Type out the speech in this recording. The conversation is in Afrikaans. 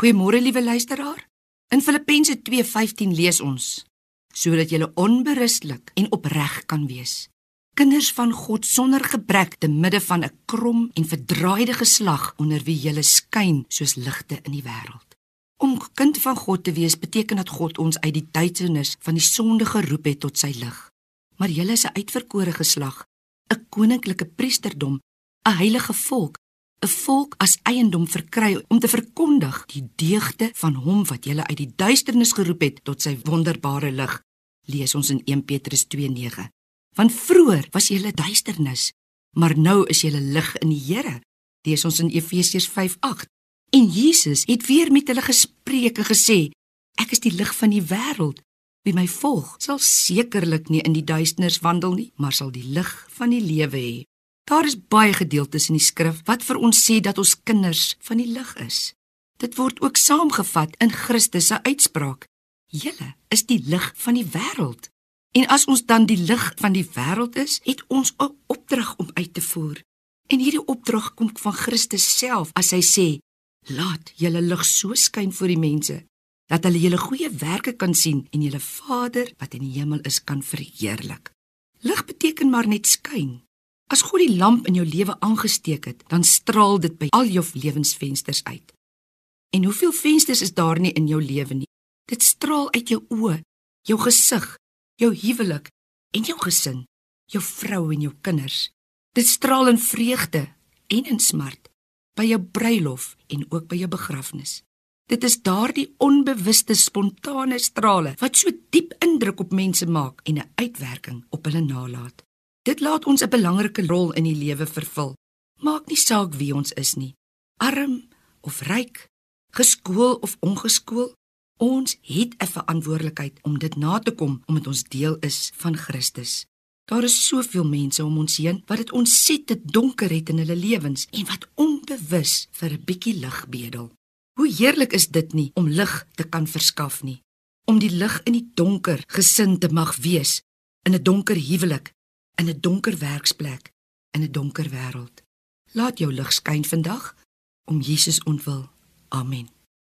Goeiemôre liewe luisteraar. In Filippense 2:15 lees ons: sodat jy onberustelik en opreg kan wees. Kinders van God sonder gebrek te midde van 'n krom en verdraaide geslag onder wie jy skyn soos ligte in die wêreld. Om kind van God te wees beteken dat God ons uit die duisternis van die sonde geroep het tot sy lig. Maar jy is 'n uitverkore geslag, 'n koninklike priesterdom, 'n heilige volk, 'n volk as eiendom verkry om te verkondig die deugde van hom wat julle uit die duisternis geroep het tot sy wonderbare lig. Lees ons in 1 Petrus 2:9. Want vroeër was julle duisternis, maar nou is julle lig in die Here. Lees ons in Efesiërs 5:8. En Jesus het weer met hulle gespreek en gesê: Ek is die lig van die wêreld. Wie my volg, sal sekerlik nie in die duisternis wandel nie, maar sal die lig van die lewe hê. Daar is baie gedeeltes in die skrif wat vir ons sê dat ons kinders van die lig is. Dit word ook saamgevat in Christus se uitspraak: Julle is die lig van die wêreld. En as ons dan die lig van die wêreld is, het ons 'n opdrag om uit te voer. En hierdie opdrag kom van Christus self as hy sê: Laat julle lig so skyn voor die mense dat hulle julle goeie werke kan sien en julle Vader wat in die hemel is kan verheerlik. Lig beteken maar net skyn. As God die lamp in jou lewe aangesteek het, dan straal dit by al jou lewensvensters uit. En hoeveel vensters is daar nie in jou lewe nie? Dit straal uit jou oë, jou gesig, jou huwelik en jou gesin, jou vrou en jou kinders. Dit straal in vreugde en in smart by jou bruilof en ook by jou begrafnis. Dit is daardie onbewuste spontane strale wat so diep indruk op mense maak en 'n uitwerking op hulle nalat. Dit laat ons 'n belangrike rol in die lewe vervul. Maak nie saak wie ons is nie, arm of ryk, geskool of ongeskool, ons het 'n verantwoordelikheid om dit na te kom omdat ons deel is van Christus. Daar is soveel mense om ons heen wat dit ontsettend donker het in hulle lewens en wat onbewus vir 'n bietjie lig bedel. Hoe heerlik is dit nie om lig te kan verskaf nie, om die lig in die donker gesin te mag wees, in 'n donker huwelik, in 'n donker werksplek, in 'n donker wêreld. Laat jou lig skyn vandag om Jesus ontwil. Amen.